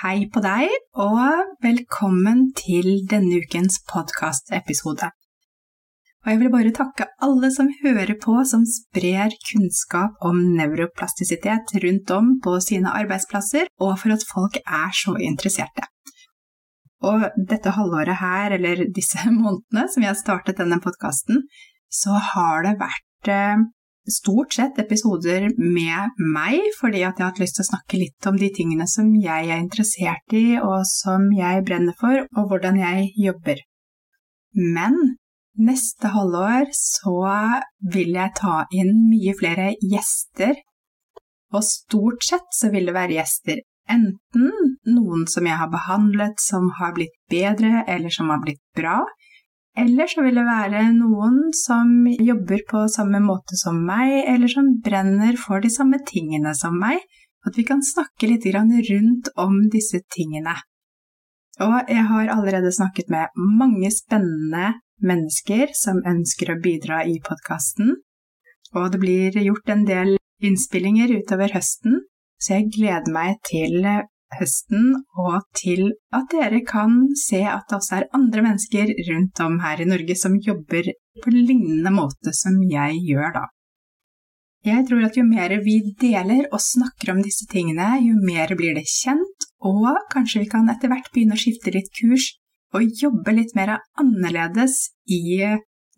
Hei på deg, og velkommen til denne ukens podkastepisode. Og jeg vil bare takke alle som hører på, som sprer kunnskap om nevroplastisitet rundt om på sine arbeidsplasser, og for at folk er så interesserte. Og dette halvåret her, eller disse månedene som jeg har startet denne podkasten, så har det vært eh, stort sett episoder med meg, fordi at jeg har hatt lyst til å snakke litt om de tingene som jeg er interessert i, og som jeg brenner for, og hvordan jeg jobber. Men neste halvår så vil jeg ta inn mye flere gjester, og stort sett så vil det være gjester enten noen som jeg har behandlet som har blitt bedre, eller som har blitt bra, eller så vil det være noen som jobber på samme måte som meg, eller som brenner for de samme tingene som meg. At vi kan snakke litt rundt om disse tingene. Og jeg har allerede snakket med mange spennende mennesker som ønsker å bidra i podkasten. Og det blir gjort en del innspillinger utover høsten, så jeg gleder meg til høsten, og til at dere kan se at det også er andre mennesker rundt om her i Norge som jobber på lignende måte som jeg gjør da. Jeg tror at jo mer vi deler og snakker om disse tingene, jo mer blir det kjent, og kanskje vi kan etter hvert begynne å skifte litt kurs og jobbe litt mer annerledes i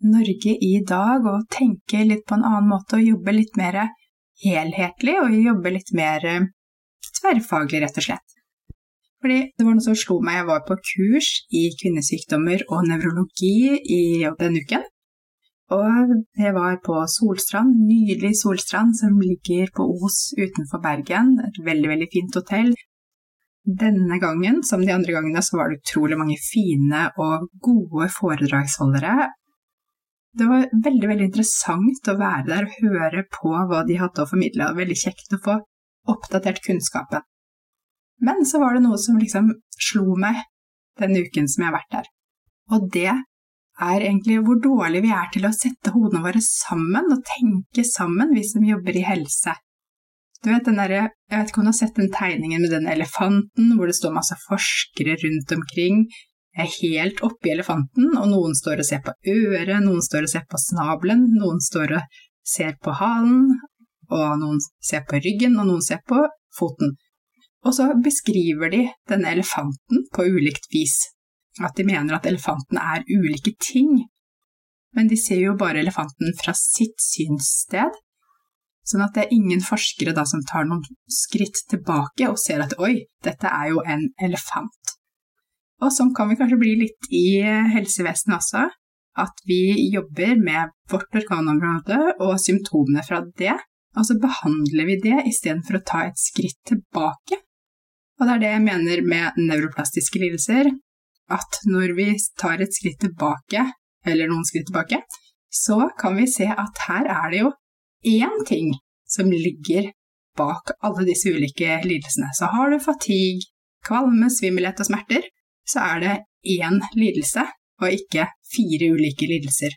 Norge i dag, og tenke litt på en annen måte og jobbe litt mer helhetlig og jobbe litt mer tverrfaglig, rett og slett. Fordi det var noe som slo meg. Jeg var på kurs i kvinnesykdommer og nevrologi i denne uken. Og det var på Solstrand, nydelig Solstrand som ligger på Os utenfor Bergen. Et veldig, veldig fint hotell. Denne gangen, som de andre gangene, så var det utrolig mange fine og gode foredragsholdere. Det var veldig, veldig interessant å være der og høre på hva de hadde å formidle. Veldig kjekt å få oppdatert kunnskapen. Men så var det noe som liksom slo meg den uken som jeg har vært der. Og det er egentlig hvor dårlig vi er til å sette hodene våre sammen og tenke sammen, vi som jobber i helse. Du vet den der, Jeg vet ikke om du har sett den tegningen med den elefanten hvor det står masse forskere rundt omkring er helt oppi elefanten, og noen står og ser på øret, noen står og ser på snabelen, noen står og ser på halen, og noen ser på ryggen, og noen ser på foten. Og så beskriver de denne elefanten på ulikt vis. At de mener at elefanten er ulike ting. Men de ser jo bare elefanten fra sitt synssted. Sånn at det er ingen forskere da som tar noen skritt tilbake og ser at oi, dette er jo en elefant. Og sånn kan vi kanskje bli litt i helsevesenet også. At vi jobber med vårt organområde og symptomene fra det, og så behandler vi det istedenfor å ta et skritt tilbake. Og det er det jeg mener med nevroplastiske lidelser, at når vi tar et skritt tilbake, eller noen skritt tilbake, så kan vi se at her er det jo én ting som ligger bak alle disse ulike lidelsene. Så har du fatigue, kvalme, svimmelhet og smerter, så er det én lidelse, og ikke fire ulike lidelser.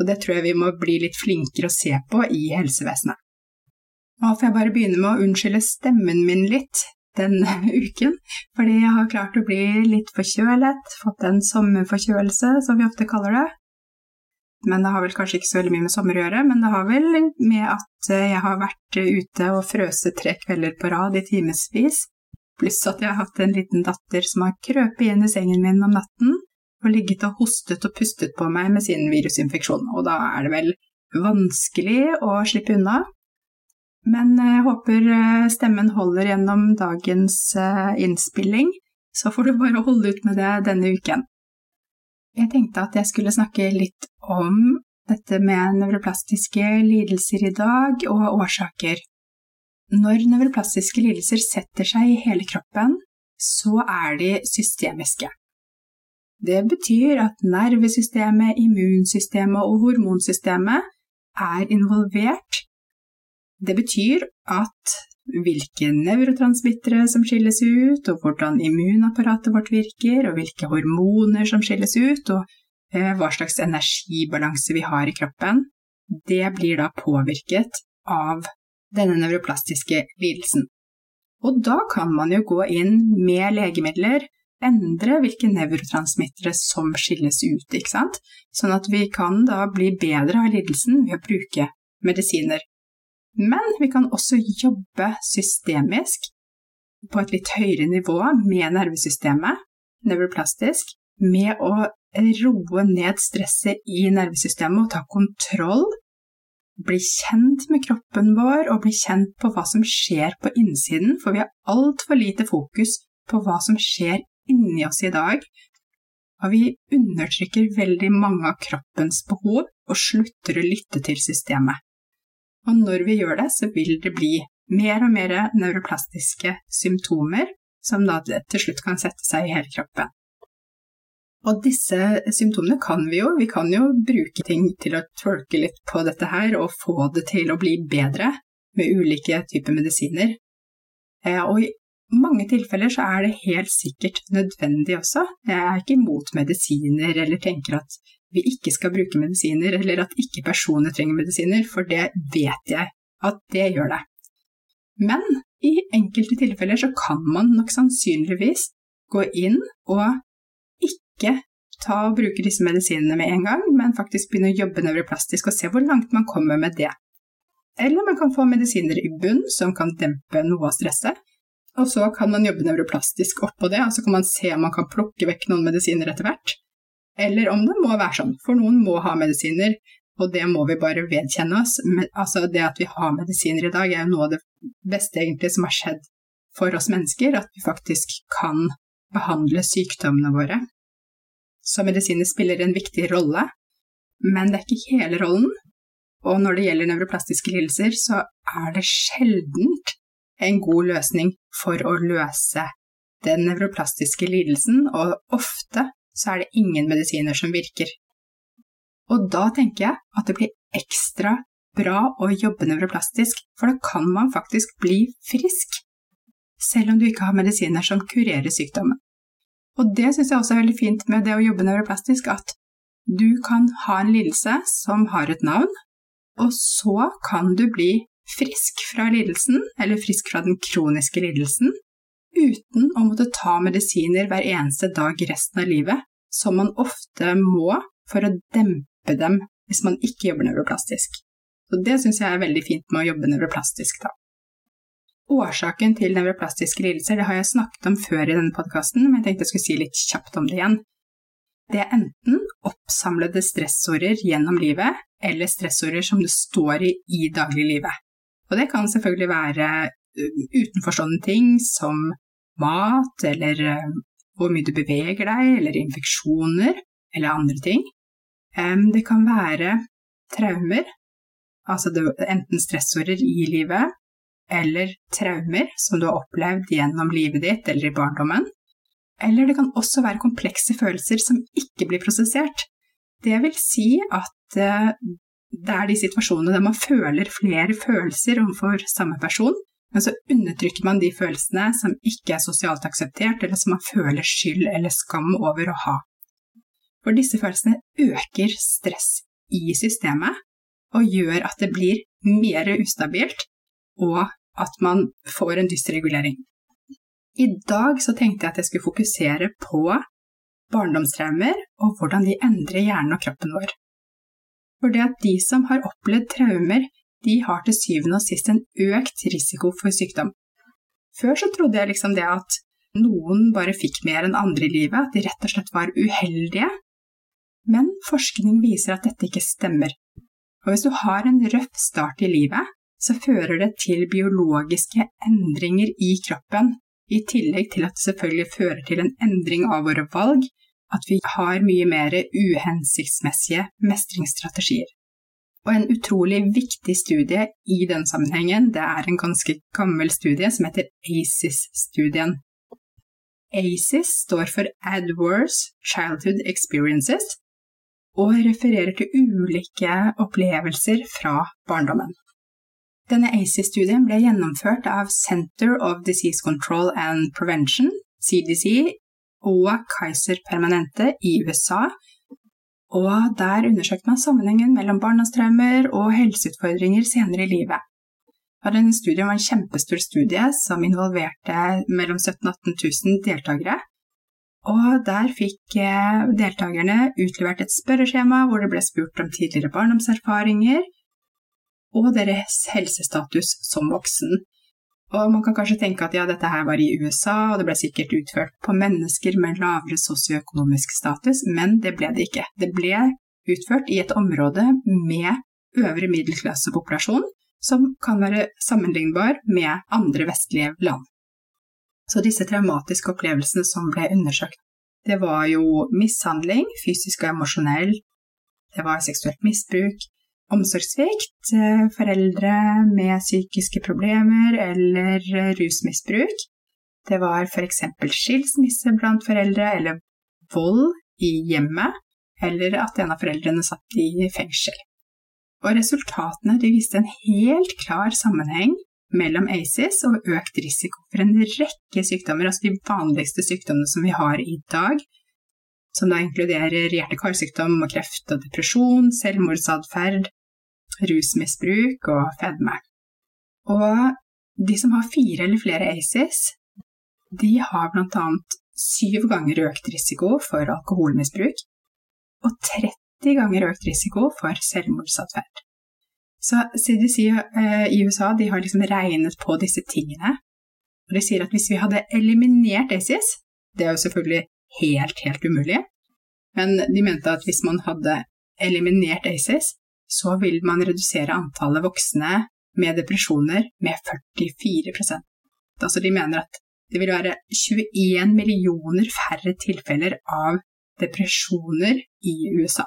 Og det tror jeg vi må bli litt flinkere å se på i helsevesenet. Nå får jeg bare begynne med å unnskylde stemmen min litt denne uken, fordi jeg har klart å bli litt forkjølet, fått en sommerforkjølelse, som vi ofte kaller det. Men det har vel kanskje ikke så veldig mye med sommer å gjøre, men det har vel med at jeg har vært ute og frøset tre kvelder på rad i timevis, pluss at jeg har hatt en liten datter som har krøpet inn i sengen min om natten og ligget og hostet og pustet på meg med sin virusinfeksjon, og da er det vel vanskelig å slippe unna. Men jeg håper eh, stemmen holder gjennom dagens eh, innspilling, så får du bare holde ut med det denne uken. Jeg tenkte at jeg skulle snakke litt om dette med nevroplastiske lidelser i dag, og årsaker. når nevroplastiske lidelser setter seg i hele kroppen, så er de systemiske. Det betyr at nervesystemet, immunsystemet og hormonsystemet er involvert. Det betyr at hvilke nevrotransmittere som skilles ut, og hvordan immunapparatet vårt virker, og hvilke hormoner som skilles ut, og eh, hva slags energibalanse vi har i kroppen, det blir da påvirket av denne nevroplastiske lidelsen. Og da kan man jo gå inn med legemidler, endre hvilke nevrotransmittere som skilles ut, ikke sant? Sånn at vi kan da bli bedre av lidelsen ved å bruke medisiner. Men vi kan også jobbe systemisk på et litt høyere nivå med nervesystemet, nevroplastisk, med å roe ned stresset i nervesystemet og ta kontroll bli kjent med kroppen vår og bli kjent på hva som skjer på innsiden, for vi har altfor lite fokus på hva som skjer inni oss i dag. Og vi undertrykker veldig mange av kroppens behov og slutter å lytte til systemet. Og når vi gjør det, så vil det bli mer og mer neuroplastiske symptomer som da til slutt kan sette seg i hele kroppen. Og disse symptomene kan vi jo, vi kan jo bruke ting til å tolke litt på dette her og få det til å bli bedre med ulike typer medisiner. Eh, og i mange tilfeller så er det helt sikkert nødvendig også. Jeg er ikke imot medisiner eller tenker at vi ikke skal bruke medisiner, eller at ikke personer trenger medisiner, for det vet jeg at det gjør det. Men i enkelte tilfeller så kan man nok sannsynligvis gå inn og ikke ta og bruke disse medisinene med en gang, men faktisk begynne å jobbe nevroplastisk og se hvor langt man kommer med det. Eller man kan få medisiner i bunn som kan dempe noe av stresset, og så kan man jobbe nevroplastisk oppå det, og så kan man se om man kan plukke vekk noen medisiner etter hvert. Eller om det må være sånn, for noen må ha medisiner, og det må vi bare vedkjenne oss. Altså det at vi har medisiner i dag, er jo noe av det beste egentlig som har skjedd for oss mennesker, at vi faktisk kan behandle sykdommene våre så medisiner spiller en viktig rolle, men det er ikke hele rollen. Og når det gjelder nevroplastiske lidelser, så er det sjeldent en god løsning for å løse den nevroplastiske lidelsen, og ofte så er det ingen medisiner som virker. Og da tenker jeg at det blir ekstra bra å jobbe nevroplastisk, for da kan man faktisk bli frisk, selv om du ikke har medisiner som kurerer sykdommen. Og det syns jeg også er veldig fint med det å jobbe nevroplastisk, at du kan ha en lidelse som har et navn, og så kan du bli frisk fra lidelsen, eller frisk fra den kroniske lidelsen, uten å måtte ta medisiner hver eneste dag resten av livet, som man ofte må for å dempe dem hvis man ikke jobber nevroplastisk. Så det syns jeg er veldig fint med å jobbe nevroplastisk, da. Årsaken til nevroplastiske lidelser det har jeg snakket om før i denne podkasten, men jeg tenkte jeg skulle si litt kjapt om det igjen. Det er enten oppsamlede stressorder gjennom livet, eller stressorder som det står i i dagliglivet. Og det kan selvfølgelig være utenforstående ting som mat, eller hvor mye du beveger deg, eller infeksjoner, eller andre ting. Det kan være traumer, altså enten stressorer i livet, eller traumer som du har opplevd gjennom livet ditt eller i barndommen. Eller det kan også være komplekse følelser som ikke blir prosessert. Det vil si at eh, det er de situasjonene der man føler flere følelser overfor samme person, men så undertrykker man de følelsene som ikke er sosialt akseptert, eller som man føler skyld eller skam over å ha. For disse følelsene øker stress i systemet og gjør at det blir mer ustabilt, og at man får en dysregulering. I dag så tenkte jeg at jeg skulle fokusere på barndomstraumer og hvordan de endrer hjernen og kroppen vår. For det at de som har opplevd traumer, de har til syvende og sist en økt risiko for sykdom. Før så trodde jeg liksom det at noen bare fikk mer enn andre i livet, at de rett og slett var uheldige. Men forskning viser at dette ikke stemmer. Og hvis du har en røff start i livet, så fører det til biologiske endringer i kroppen, i tillegg til at det selvfølgelig fører til en endring av våre valg, at vi har mye mer uhensiktsmessige mestringsstrategier. Og en utrolig viktig studie i den sammenhengen, det er en ganske gammel studie som heter ACES-studien. ACES står for Adverse Childhood Experiences og refererer til ulike opplevelser fra barndommen. Denne ACES-studien ble gjennomført av Center of Disease Control and Prevention, CDC, og Kaiser Permanente i USA og der undersøkte man sammenhengen mellom barndomstraumer og helseutfordringer senere i livet. Den studien var en kjempestor studie som involverte mellom 17 000 og 18 000 deltakere. Og der fikk eh, deltakerne utlevert et spørreskjema hvor det ble spurt om tidligere barndomserfaringer og deres helsestatus som voksen. Og man kan kanskje tenke at ja, dette her var i USA, og det ble sikkert utført på mennesker med lavere sosioøkonomisk status, men det ble det ikke. Det ble utført i et område med øvre middelklassepopulasjon, som kan være sammenlignbar med andre vestlige land. Så disse traumatiske opplevelsene som ble undersøkt, det var jo mishandling, fysisk og emosjonell, det var seksuelt misbruk, omsorgssvikt, eh, foreldre med psykiske problemer eller rusmisbruk. Det var f.eks. skilsmisse blant foreldre eller vold i hjemmet, eller at en av foreldrene satt i fengsel. Og resultatene viste en helt klar sammenheng mellom ACES og økt risiko for en rekke sykdommer, altså de vanligste sykdommene som vi har i dag, som da inkluderer hjerte-karsykdom og kreft og depresjon, selvmordsatferd, rusmisbruk og fedme. Og de som har fire eller flere ACES, de har bl.a. syv ganger økt risiko for alkoholmisbruk og 30 ganger økt risiko for selvmordsatferd. Så CDC eh, i USA har liksom regnet på disse tingene. Og de sier at hvis vi hadde eliminert ACES, det er jo selvfølgelig helt, helt umulig, men de mente at hvis man hadde eliminert ACES, så vil man redusere antallet voksne med depresjoner med 44% Altså de mener at det vil være 21 millioner færre tilfeller av depresjoner i USA.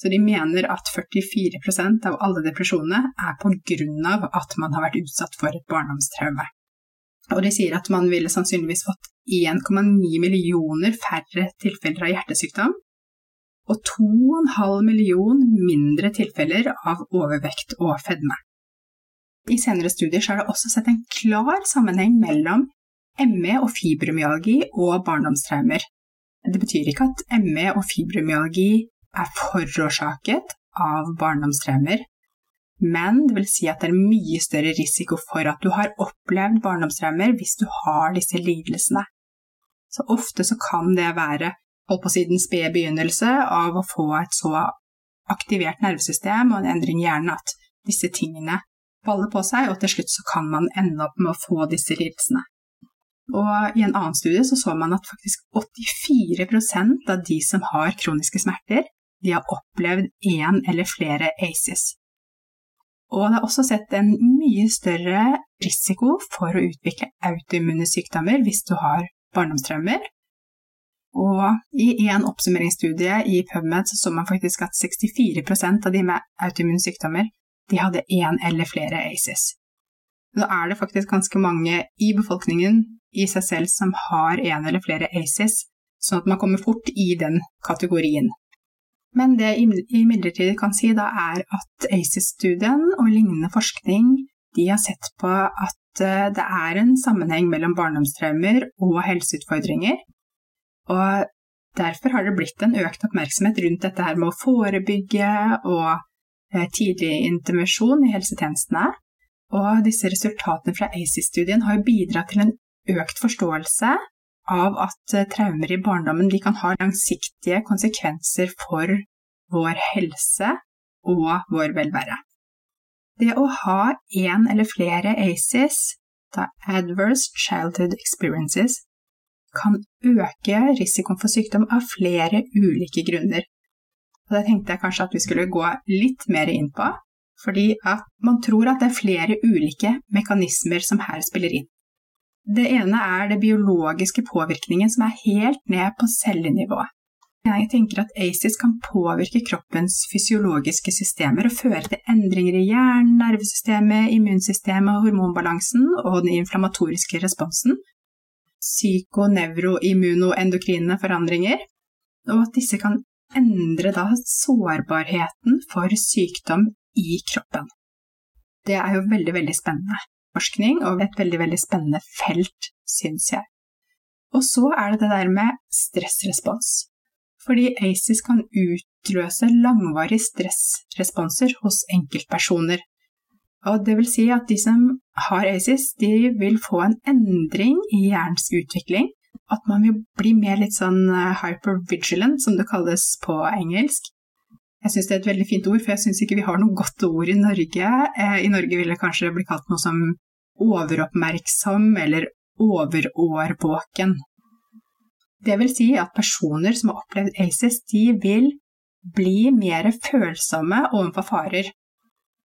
Så de mener at 44% av alle depresjonene er på grunn av at man har vært utsatt for et barndomstraume. Og de sier at man ville sannsynligvis fått 1,9 millioner færre tilfeller av hjertesykdom og 2,5 million mindre tilfeller av overvekt og fedme. I senere studier er det også sett en klar sammenheng mellom ME og fibromyalgi og barndomstraumer. Det betyr ikke at ME og fibromyalgi er forårsaket av barndomstraumer, men det vil si at det er mye større risiko for at du har opplevd barndomstraumer hvis du har disse lidelsene. Så ofte så kan det være holdt på å si den spede begynnelse av å få et så aktivert nervesystem og en endring i hjernen at disse tingene baller på seg, og til slutt så kan man ende opp med å få disse lidelsene. Og I en annen studie så, så man at faktisk 84% av de som har kroniske smerter, de har opplevd én eller flere ACES. Og det er også sett en mye større risiko for å utvikle autoimmune sykdommer hvis du har barndomstraumer, og i en oppsummeringsstudie i PubMed så, så man faktisk at 64% av de med autoimmune sykdommer de hadde én eller flere ACES. Da er det faktisk ganske mange i befolkningen i seg selv som har én eller flere ACES, sånn at man kommer fort i den kategorien. Men det jeg imidlertid kan si da, er at ACES-studien og lignende forskning de har sett på at eh, det er en sammenheng mellom barndomstraumer og helseutfordringer, og derfor har det blitt en økt oppmerksomhet rundt dette her med å forebygge og eh, tidlig intervensjon i helsetjenestene. Og disse resultatene fra ACES-studien har bidratt til en økt forståelse av at eh, traumer i barndommen kan ha langsiktige konsekvenser for vår helse og vår velvære. Det å ha én eller flere ACES, Adverse Childhood Experiences, kan øke risikoen for sykdom av flere ulike grunner. Og Det tenkte jeg kanskje at vi skulle gå litt mer inn på, fordi at man tror at det er flere ulike mekanismer som her spiller inn. Det ene er det biologiske påvirkningen som er helt ned på cellenivå. Jeg tenker at ACES kan påvirke kroppens fysiologiske systemer og føre til endringer i hjernen, nervesystemet, immunsystemet, hormonbalansen og den inflammatoriske responsen, psykonevroimmunoendokrine forandringer, og at disse kan endre da sårbarheten for sykdom i kroppen. Det er jo veldig, veldig spennende forskning og et veldig, veldig spennende felt, syns jeg. Og så er det det der med stressrespons. Fordi ACES kan utløse langvarige stressresponser hos enkeltpersoner. Og det vil si at de som har ACES, de vil få en endring i hjernens utvikling. At man vil bli mer litt sånn eh, hypervigilant, som det kalles på engelsk. Jeg syns det er et veldig fint ord, for jeg syns ikke vi har noe godt ord i Norge. Eh, I Norge vil det kanskje bli kalt noe som overoppmerksom eller overårvåken. Det vil si at personer som har opplevd ACES, de vil bli mer følsomme overfor farer.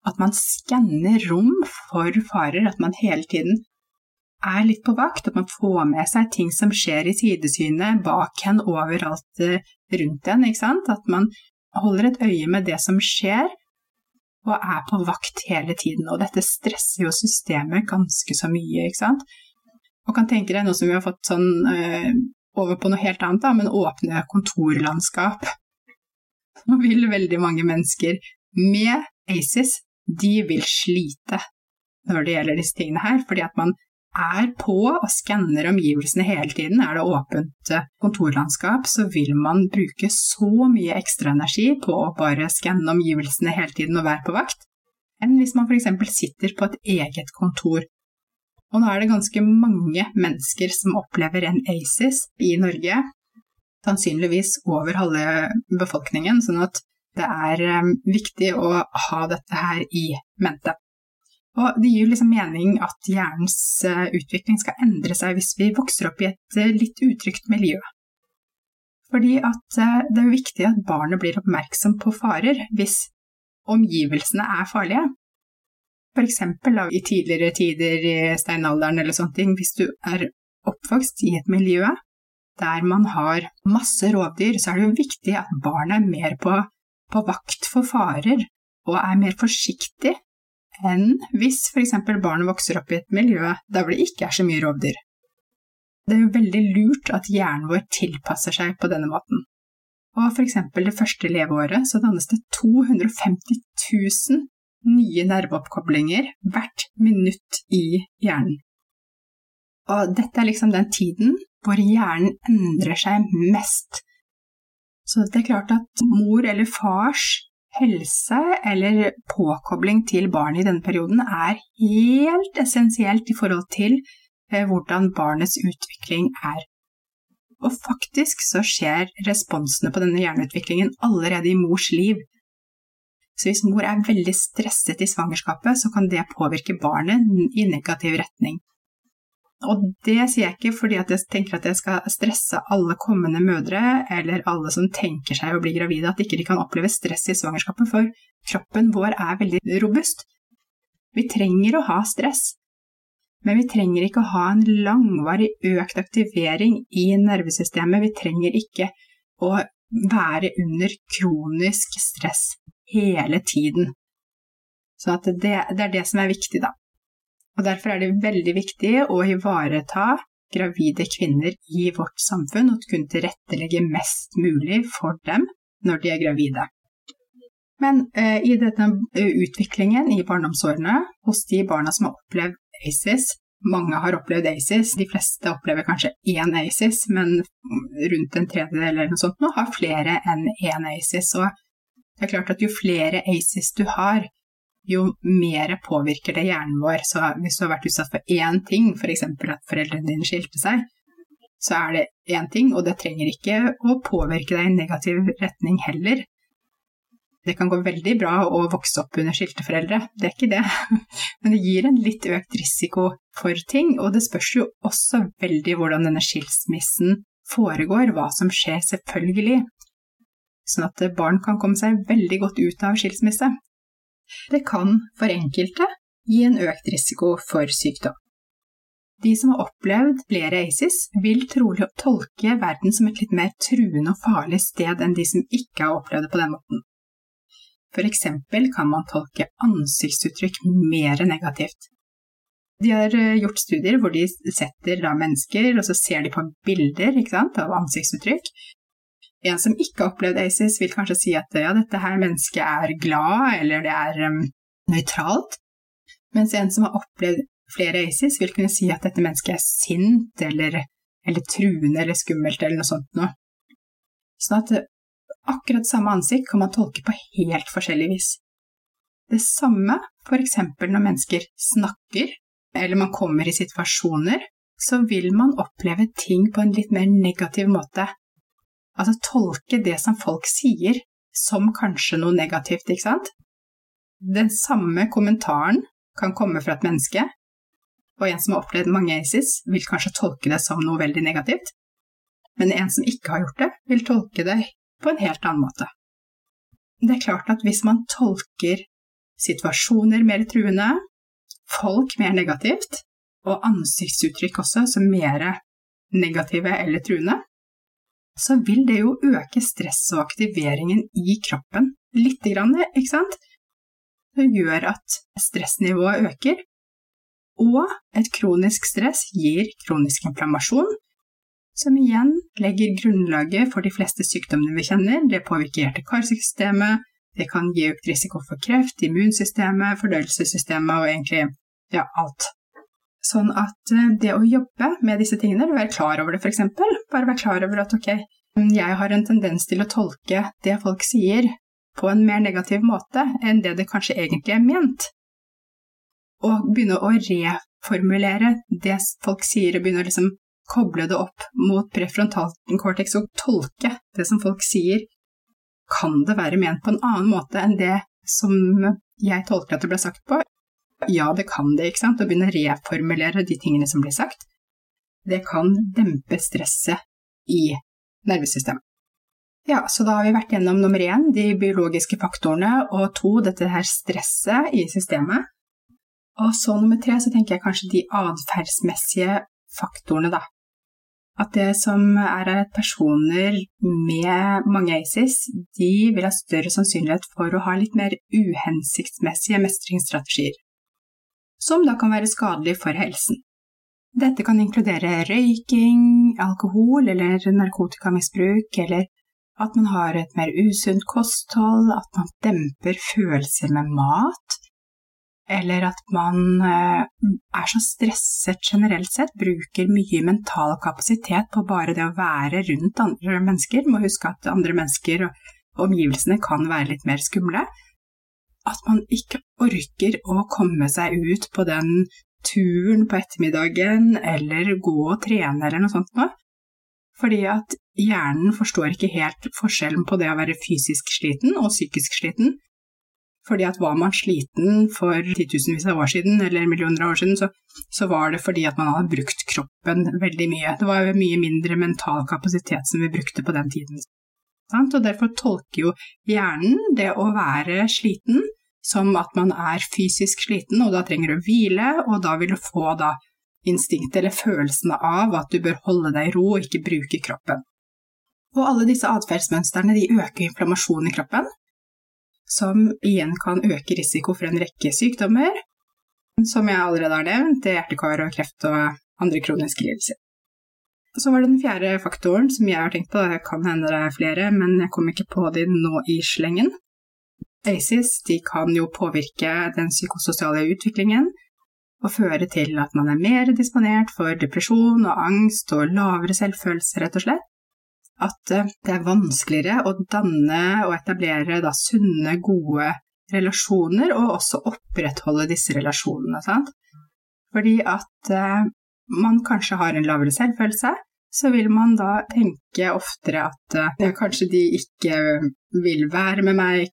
At man skanner rom for farer, at man hele tiden er litt på vakt, at man får med seg ting som skjer i sidesynet, bak hen, overalt eh, rundt en. Ikke sant? At man holder et øye med det som skjer, og er på vakt hele tiden. Og dette stresser jo systemet ganske så mye, ikke sant. Og kan tenke deg nå som vi har fått sånn øh, over på noe helt annet, da, men åpne kontorlandskap. Nå vil veldig mange mennesker med ACES, de vil slite når det gjelder disse tingene her, fordi at man er på og skanner omgivelsene hele tiden. Er det åpent kontorlandskap, så vil man bruke så mye ekstra energi på å bare skanne omgivelsene hele tiden og være på vakt, enn hvis man f.eks. sitter på et eget kontor og nå er det ganske mange mennesker som opplever en ACES i Norge, sannsynligvis over halve befolkningen, sånn at det er um, viktig å ha dette her i mente. Og det gir liksom mening at hjernens uh, utvikling skal endre seg hvis vi vokser opp i et uh, litt utrygt miljø. Fordi at det er viktig at barnet blir oppmerksom på farer hvis omgivelsene er farlige. F.eks. i tidligere tider i steinalderen eller sånne ting, hvis du er oppvokst i et miljø der man har masse rovdyr, så er det jo viktig at barnet er mer på, på vakt for farer og er mer forsiktig enn hvis f.eks. barnet vokser opp i et miljø der det ikke er så mye rovdyr. Det er jo veldig lurt at hjernen vår tilpasser seg på denne måten. Og eksempel det første leveåret så dannes det 250 000 nye nerveoppkoblinger hvert minutt i hjernen. Og dette er liksom den tiden hvor hjernen endrer seg mest. Så det er klart at mor eller fars helse eller påkobling til barnet i denne perioden er helt essensielt i forhold til eh, hvordan barnets utvikling er. Og faktisk så skjer responsene på denne hjerneutviklingen allerede i mors liv. Så hvis mor er veldig stresset i svangerskapet, så kan det påvirke barnet i negativ retning. Og det sier jeg ikke fordi jeg tenker at jeg skal stresse alle kommende mødre, eller alle som tenker seg å bli gravide, at ikke de kan oppleve stress i svangerskapet, for kroppen vår er veldig robust. Vi trenger å ha stress, men vi trenger ikke å ha en langvarig økt aktivering i nervesystemet. Vi trenger ikke å være under kronisk stress hele tiden. Så det, det, er det som er viktig, da. Og Derfor er det veldig viktig å ivareta gravide kvinner i vårt samfunn og kunne tilrettelegge mest mulig for dem når de er gravide. Men eh, i denne uh, utviklingen i barndomsårene hos de barna som har opplevd ACES, mange har opplevd ACES, de fleste opplever kanskje én ACES, men rundt en tredjedel eller noe sånt nå har flere enn én ACES. Og det er klart at jo flere ACES du har, jo mer påvirker det hjernen vår. Så hvis du har vært utsatt for én ting, f.eks. For at foreldrene dine skilte seg, så er det én ting, og det trenger ikke å påvirke deg i negativ retning heller. Det kan gå veldig bra å vokse opp under skilte foreldre, det er ikke det, men det gir en litt økt risiko for ting, og det spørs jo også veldig hvordan denne skilsmissen foregår, hva som skjer, selvfølgelig sånn at barn kan komme seg veldig godt ut av skilsmisse. Det kan for enkelte gi en økt risiko for sykdom. De som har opplevd flere ACES, vil trolig tolke verden som et litt mer truende og farlig sted enn de som ikke har opplevd det på den måten. For eksempel kan man tolke ansiktsuttrykk mer negativt. De har eh, gjort studier hvor de setter mennesker, og så ser de på bilder sant, av ansiktsuttrykk. En som ikke har opplevd ACES, vil kanskje si at ja, dette her mennesket er glad, eller det er um, nøytralt. Mens en som har opplevd flere ACES, vil kunne si at dette mennesket er sint, eller, eller truende, eller skummelt, eller noe sånt noe. Sånn at akkurat samme ansikt kan man tolke på helt forskjellig vis. Det samme f.eks. når mennesker snakker, eller man kommer i situasjoner, så vil man oppleve ting på en litt mer negativ måte. Altså tolke det som folk sier som kanskje noe negativt, ikke sant? Den samme kommentaren kan komme fra et menneske, og en som har opplevd mange ACES, vil kanskje tolke det som noe veldig negativt. Men en som ikke har gjort det, vil tolke det på en helt annen måte. Det er klart at hvis man tolker situasjoner mer truende, folk mer negativt, og ansiktsuttrykk også som mer negative eller truende, så vil det jo øke stresset og aktiveringen i kroppen lite grann, ikke sant? Det gjør at stressnivået øker, og et kronisk stress gir kronisk inflammasjon, som igjen legger grunnlaget for de fleste sykdommene vi kjenner. Det påvirker hjerte-karsystemet, det kan gi økt risiko for kreft, immunsystemet, fordøyelsessystemet og egentlig ja, alt. Sånn at eh, det å jobbe med disse tingene, være klar over det f.eks., bare være klar over at ok, jeg har en tendens til å tolke det folk sier på en mer negativ måte enn det det kanskje egentlig er ment. Og begynne å reformulere det folk sier, og begynne å liksom koble det opp mot prefrontalcortex og tolke det som folk sier, kan det være ment på en annen måte enn det som jeg tolker at det ble sagt på? Ja, det kan det, ikke sant, å begynne å reformulere de tingene som blir sagt. Det kan dempe stresset i nervesystemet. Ja, så da har vi vært gjennom nummer én, de biologiske faktorene, og to, dette her stresset i systemet. Og så nummer tre, så tenker jeg kanskje de atferdsmessige faktorene, da. At det som er at personer med mange ACES, de vil ha større sannsynlighet for å ha litt mer uhensiktsmessige mestringsstrategier, som da kan være skadelig for helsen. Dette kan inkludere røyking, alkohol eller narkotikamisbruk, eller at man har et mer usunt kosthold, at man demper følelser med mat, eller at man eh, er så stresset generelt sett, bruker mye mental kapasitet på bare det å være rundt andre mennesker. Må huske at andre mennesker og omgivelsene kan være litt mer skumle. At man ikke orker å komme seg ut på den turen på ettermiddagen, eller gå og trene eller noe sånt noe. Fordi at hjernen forstår ikke helt forskjellen på det å være fysisk sliten og psykisk sliten. Fordi at var man sliten for titusenvis av år siden, eller millioner av år siden, så, så, var det fordi at man hadde brukt kroppen veldig mye. Det var mye mindre mental kapasitet som vi brukte på den tiden. Og derfor tolker jo hjernen det å være sliten som at man er fysisk sliten, og da trenger du å hvile, og da vil du få da instinktet eller følelsen av at du bør holde deg i ro og ikke bruke kroppen. Og alle disse atferdsmønstrene øker inflammasjonen i kroppen, som igjen kan øke risiko for en rekke sykdommer, som jeg allerede har nevnt, hjertekar og kreft og andre kroniske lidelser. Så var det den fjerde faktoren som jeg har tenkt på, det kan hende det er flere, men jeg kom ikke på de nå i slengen. ACES de kan jo påvirke den psykososiale utviklingen og føre til at man er mer disponert for depresjon og angst og lavere selvfølelse, rett og slett at eh, det er vanskeligere å danne og etablere da, sunne, gode relasjoner, og også opprettholde disse relasjonene. Sant? Fordi at eh, man kanskje har en lavere selvfølelse, så vil man da tenke oftere at ja, kanskje de ikke vil være med meg,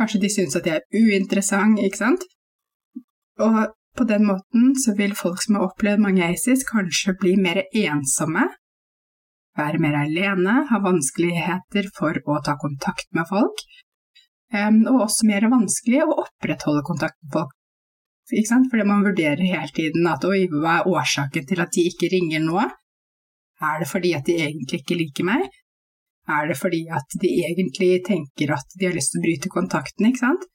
kanskje de syns at jeg er uinteressant, ikke sant? Og på den måten så vil folk som har opplevd mange ACES, kanskje bli mer ensomme være mer alene, ha vanskeligheter for å ta kontakt med folk, og også mer vanskelig å opprettholde kontakt med folk. Ikke sant? Fordi man vurderer hele tiden at oi, hva er årsaken til at de ikke ringer nå? Er det fordi at de egentlig ikke liker meg? Er det fordi at de egentlig tenker at de har lyst til å bryte kontakten, ikke sant?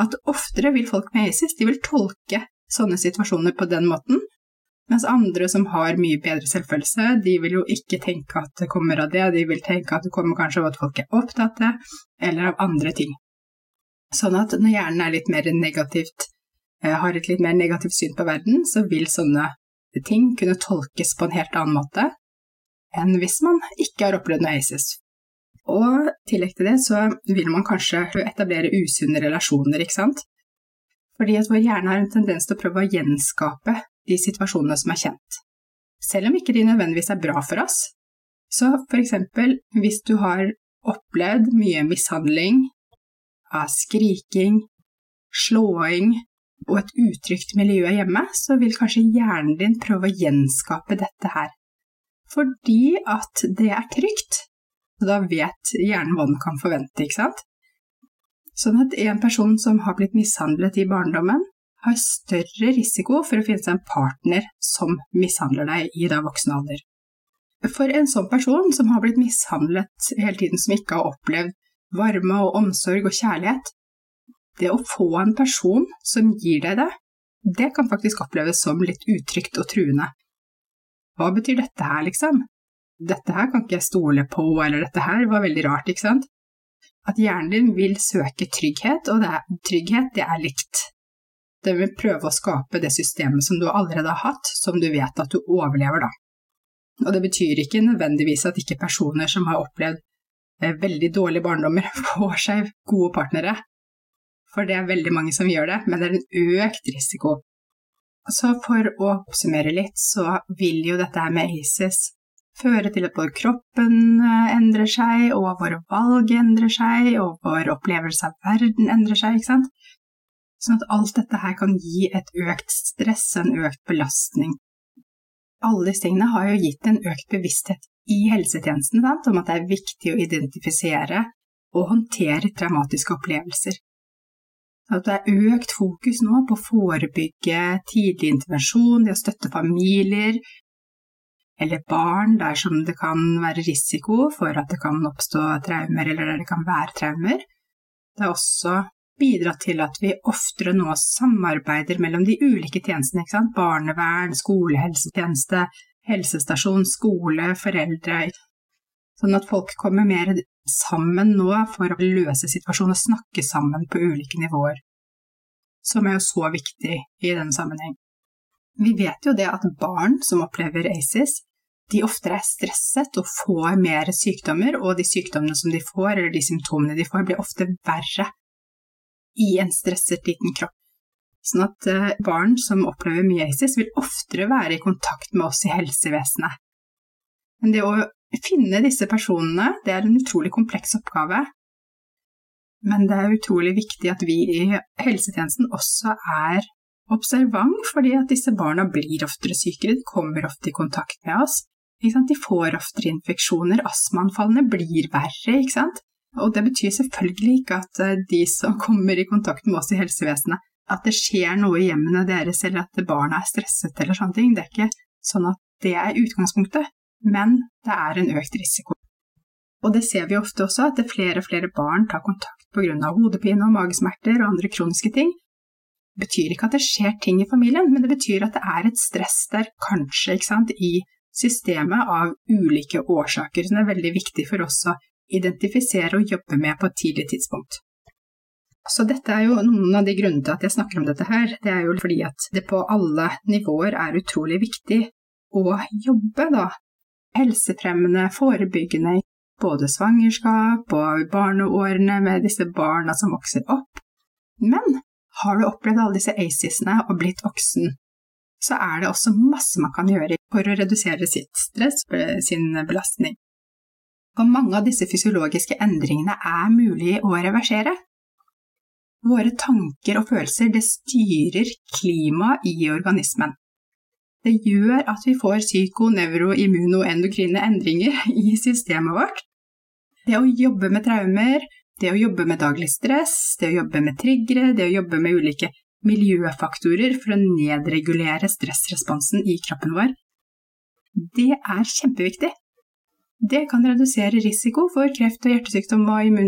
At oftere vil folk med ACES, de vil tolke sånne situasjoner på den måten, mens andre som har mye bedre selvfølelse, de vil jo ikke tenke at det kommer av det, de vil tenke at det kommer kanskje av at folk er opptatt av det, eller av andre ting. Sånn at når hjernen er litt mer negativt, har et litt mer negativt syn på verden, så vil sånne ting kunne tolkes på en helt annen måte enn hvis man ikke har opplevd noe ACES. Og i tillegg til det så vil man kanskje etablere usunne relasjoner, ikke sant? Fordi at vår hjerne har en tendens til å prøve å gjenskape de situasjonene som er kjent. Selv om ikke de nødvendigvis er bra for oss. Så for eksempel hvis du har opplevd mye mishandling, av skriking, slåing og et utrygt miljø hjemme, så vil kanskje hjernen din prøve å gjenskape dette her. Fordi at det er trygt. Og Da vet hjernen hva den kan forvente, ikke sant? Sånn at en person som har blitt mishandlet i barndommen, har større risiko for å finne seg en partner som mishandler deg i da voksen alder. For en sånn person som har blitt mishandlet hele tiden, som ikke har opplevd varme og omsorg og kjærlighet, det å få en person som gir deg det, det kan faktisk oppleves som litt utrygt og truende. Hva betyr dette her, liksom? Dette her kan ikke jeg stole på, eller dette her var veldig rart, ikke sant? At hjernen din vil søke trygghet, og det er, trygghet, det er likt. Den vil prøve å skape det systemet som du allerede har hatt, som du vet at du overlever, da. Og det betyr ikke nødvendigvis at ikke personer som har opplevd Eh, veldig dårlige barndommer får seg gode partnere. For det er veldig mange som gjør det, men det er en økt risiko. Så for å oppsummere litt, så vil jo dette her med ACES føre til at både kroppen eh, endrer seg, og våre valg endrer seg, og vår opplevelse av verden endrer seg, ikke sant? Sånn at alt dette her kan gi et økt stress, en økt belastning. Alle disse tingene har jo gitt en økt bevissthet i helsetjenesten sant, om at det er viktig å identifisere og håndtere traumatiske opplevelser. At det er økt fokus nå på å forebygge tidlig intervensjon, det å støtte familier eller barn dersom det kan være risiko for at det kan oppstå traumer, eller der det kan være traumer. Det har også bidratt til at vi oftere nå samarbeider mellom de ulike tjenestene. Barnevern, skolehelsetjeneste, helsestasjon, skole, foreldre Sånn at folk kommer mer sammen nå for å løse situasjonen og snakke sammen på ulike nivåer. Som er jo så viktig i denne sammenheng. Vi vet jo det at barn som opplever ACES, de oftere er stresset og får mer sykdommer, og de sykdommene som de får, eller de symptomene de får, blir ofte verre i en stresset liten kropp. Sånn at eh, barn som opplever mye ACES, vil oftere være i kontakt med oss i helsevesenet. Men det å finne disse personene, det er en utrolig kompleks oppgave. Men det er utrolig viktig at vi i helsetjenesten også er observant, fordi at disse barna blir oftere sykere, de kommer ofte i kontakt med oss. De får oftere infeksjoner, astmaanfallene blir verre, ikke sant? Og det betyr selvfølgelig ikke at eh, de som kommer i kontakt med oss i helsevesenet, at det skjer noe i hjemmene deres, eller at barna er stresset eller sånne ting. Det er ikke sånn at det er utgangspunktet, men det er en økt risiko. Og det ser vi ofte også, at flere og flere barn tar kontakt pga. hodepine og magesmerter og andre kroniske ting. Det betyr ikke at det skjer ting i familien, men det betyr at det er et stress der kanskje sant, i systemet av ulike årsaker som er veldig viktig for oss å identifisere og jobbe med på et tidlig tidspunkt. Så dette er jo noen av de grunnene til at jeg snakker om dette her. Det er jo fordi at det på alle nivåer er utrolig viktig å jobbe, da. Helsefremmende, forebyggende, både svangerskap og barneårene med disse barna som vokser opp. Men har du opplevd alle disse ACES-ene og blitt voksen, så er det også masse man kan gjøre for å redusere sitt stress, sin belastning. Og mange av disse fysiologiske endringene er mulig å reversere. Våre tanker og følelser det styrer klimaet i organismen. Det gjør at vi får psyko-, nevro-, immuno- og endokrine endringer i systemet vårt. Det å jobbe med traumer, det å jobbe med daglig stress, det å jobbe med triggere, det å jobbe med ulike miljøfaktorer for å nedregulere stressresponsen i kroppen vår. Det er kjempeviktig. Det kan redusere risiko for kreft og hjertesykdom og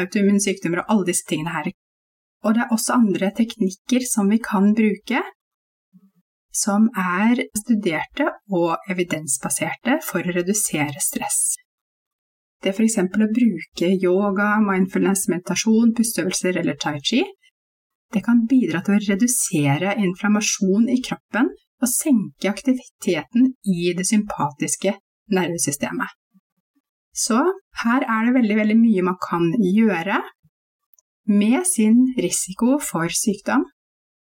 autoimmune sykdommer og alle disse tingene her. Og det er også andre teknikker som vi kan bruke, som er studerte og evidensbaserte for å redusere stress. Det er f.eks. å bruke yoga, mindfulness, meditasjon, pusteøvelser eller tai chi. Det kan bidra til å redusere inflammasjon i kroppen og senke aktiviteten i det sympatiske nervesystemet. Så her er det veldig, veldig mye man kan gjøre med sin risiko for sykdom.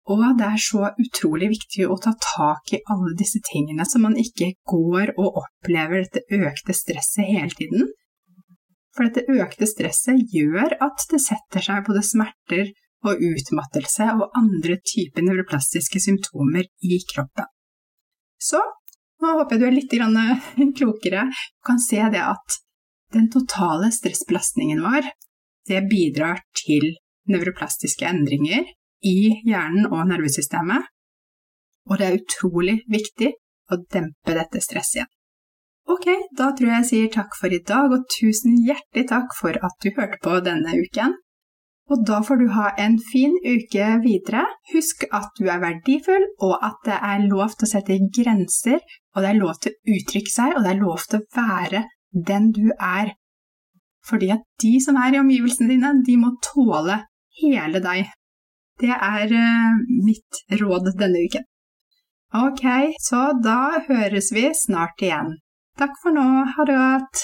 Og det er så utrolig viktig å ta tak i alle disse tingene, så man ikke går og opplever dette økte stresset hele tiden. For dette økte stresset gjør at det setter seg både smerter og utmattelse og andre typer nevroplastiske symptomer i kroppen. Så nå håper jeg du er litt klokere og kan se det at den totale stressbelastningen vår det bidrar til nevroplastiske endringer i hjernen og nervesystemet, og det er utrolig viktig å dempe dette stresset igjen. Ok, da tror jeg jeg sier takk for i dag, og tusen hjertelig takk for at du hørte på denne uken. Og da får du ha en fin uke videre. Husk at du er verdifull, og at det er lov til å sette grenser, og det er lov til å uttrykke seg, og det er lov til å være den du er. Fordi at de som er i omgivelsene dine, de må tåle hele deg. Det er uh, mitt råd denne uken. Ok, så da høres vi snart igjen. Takk for nå, ha det godt!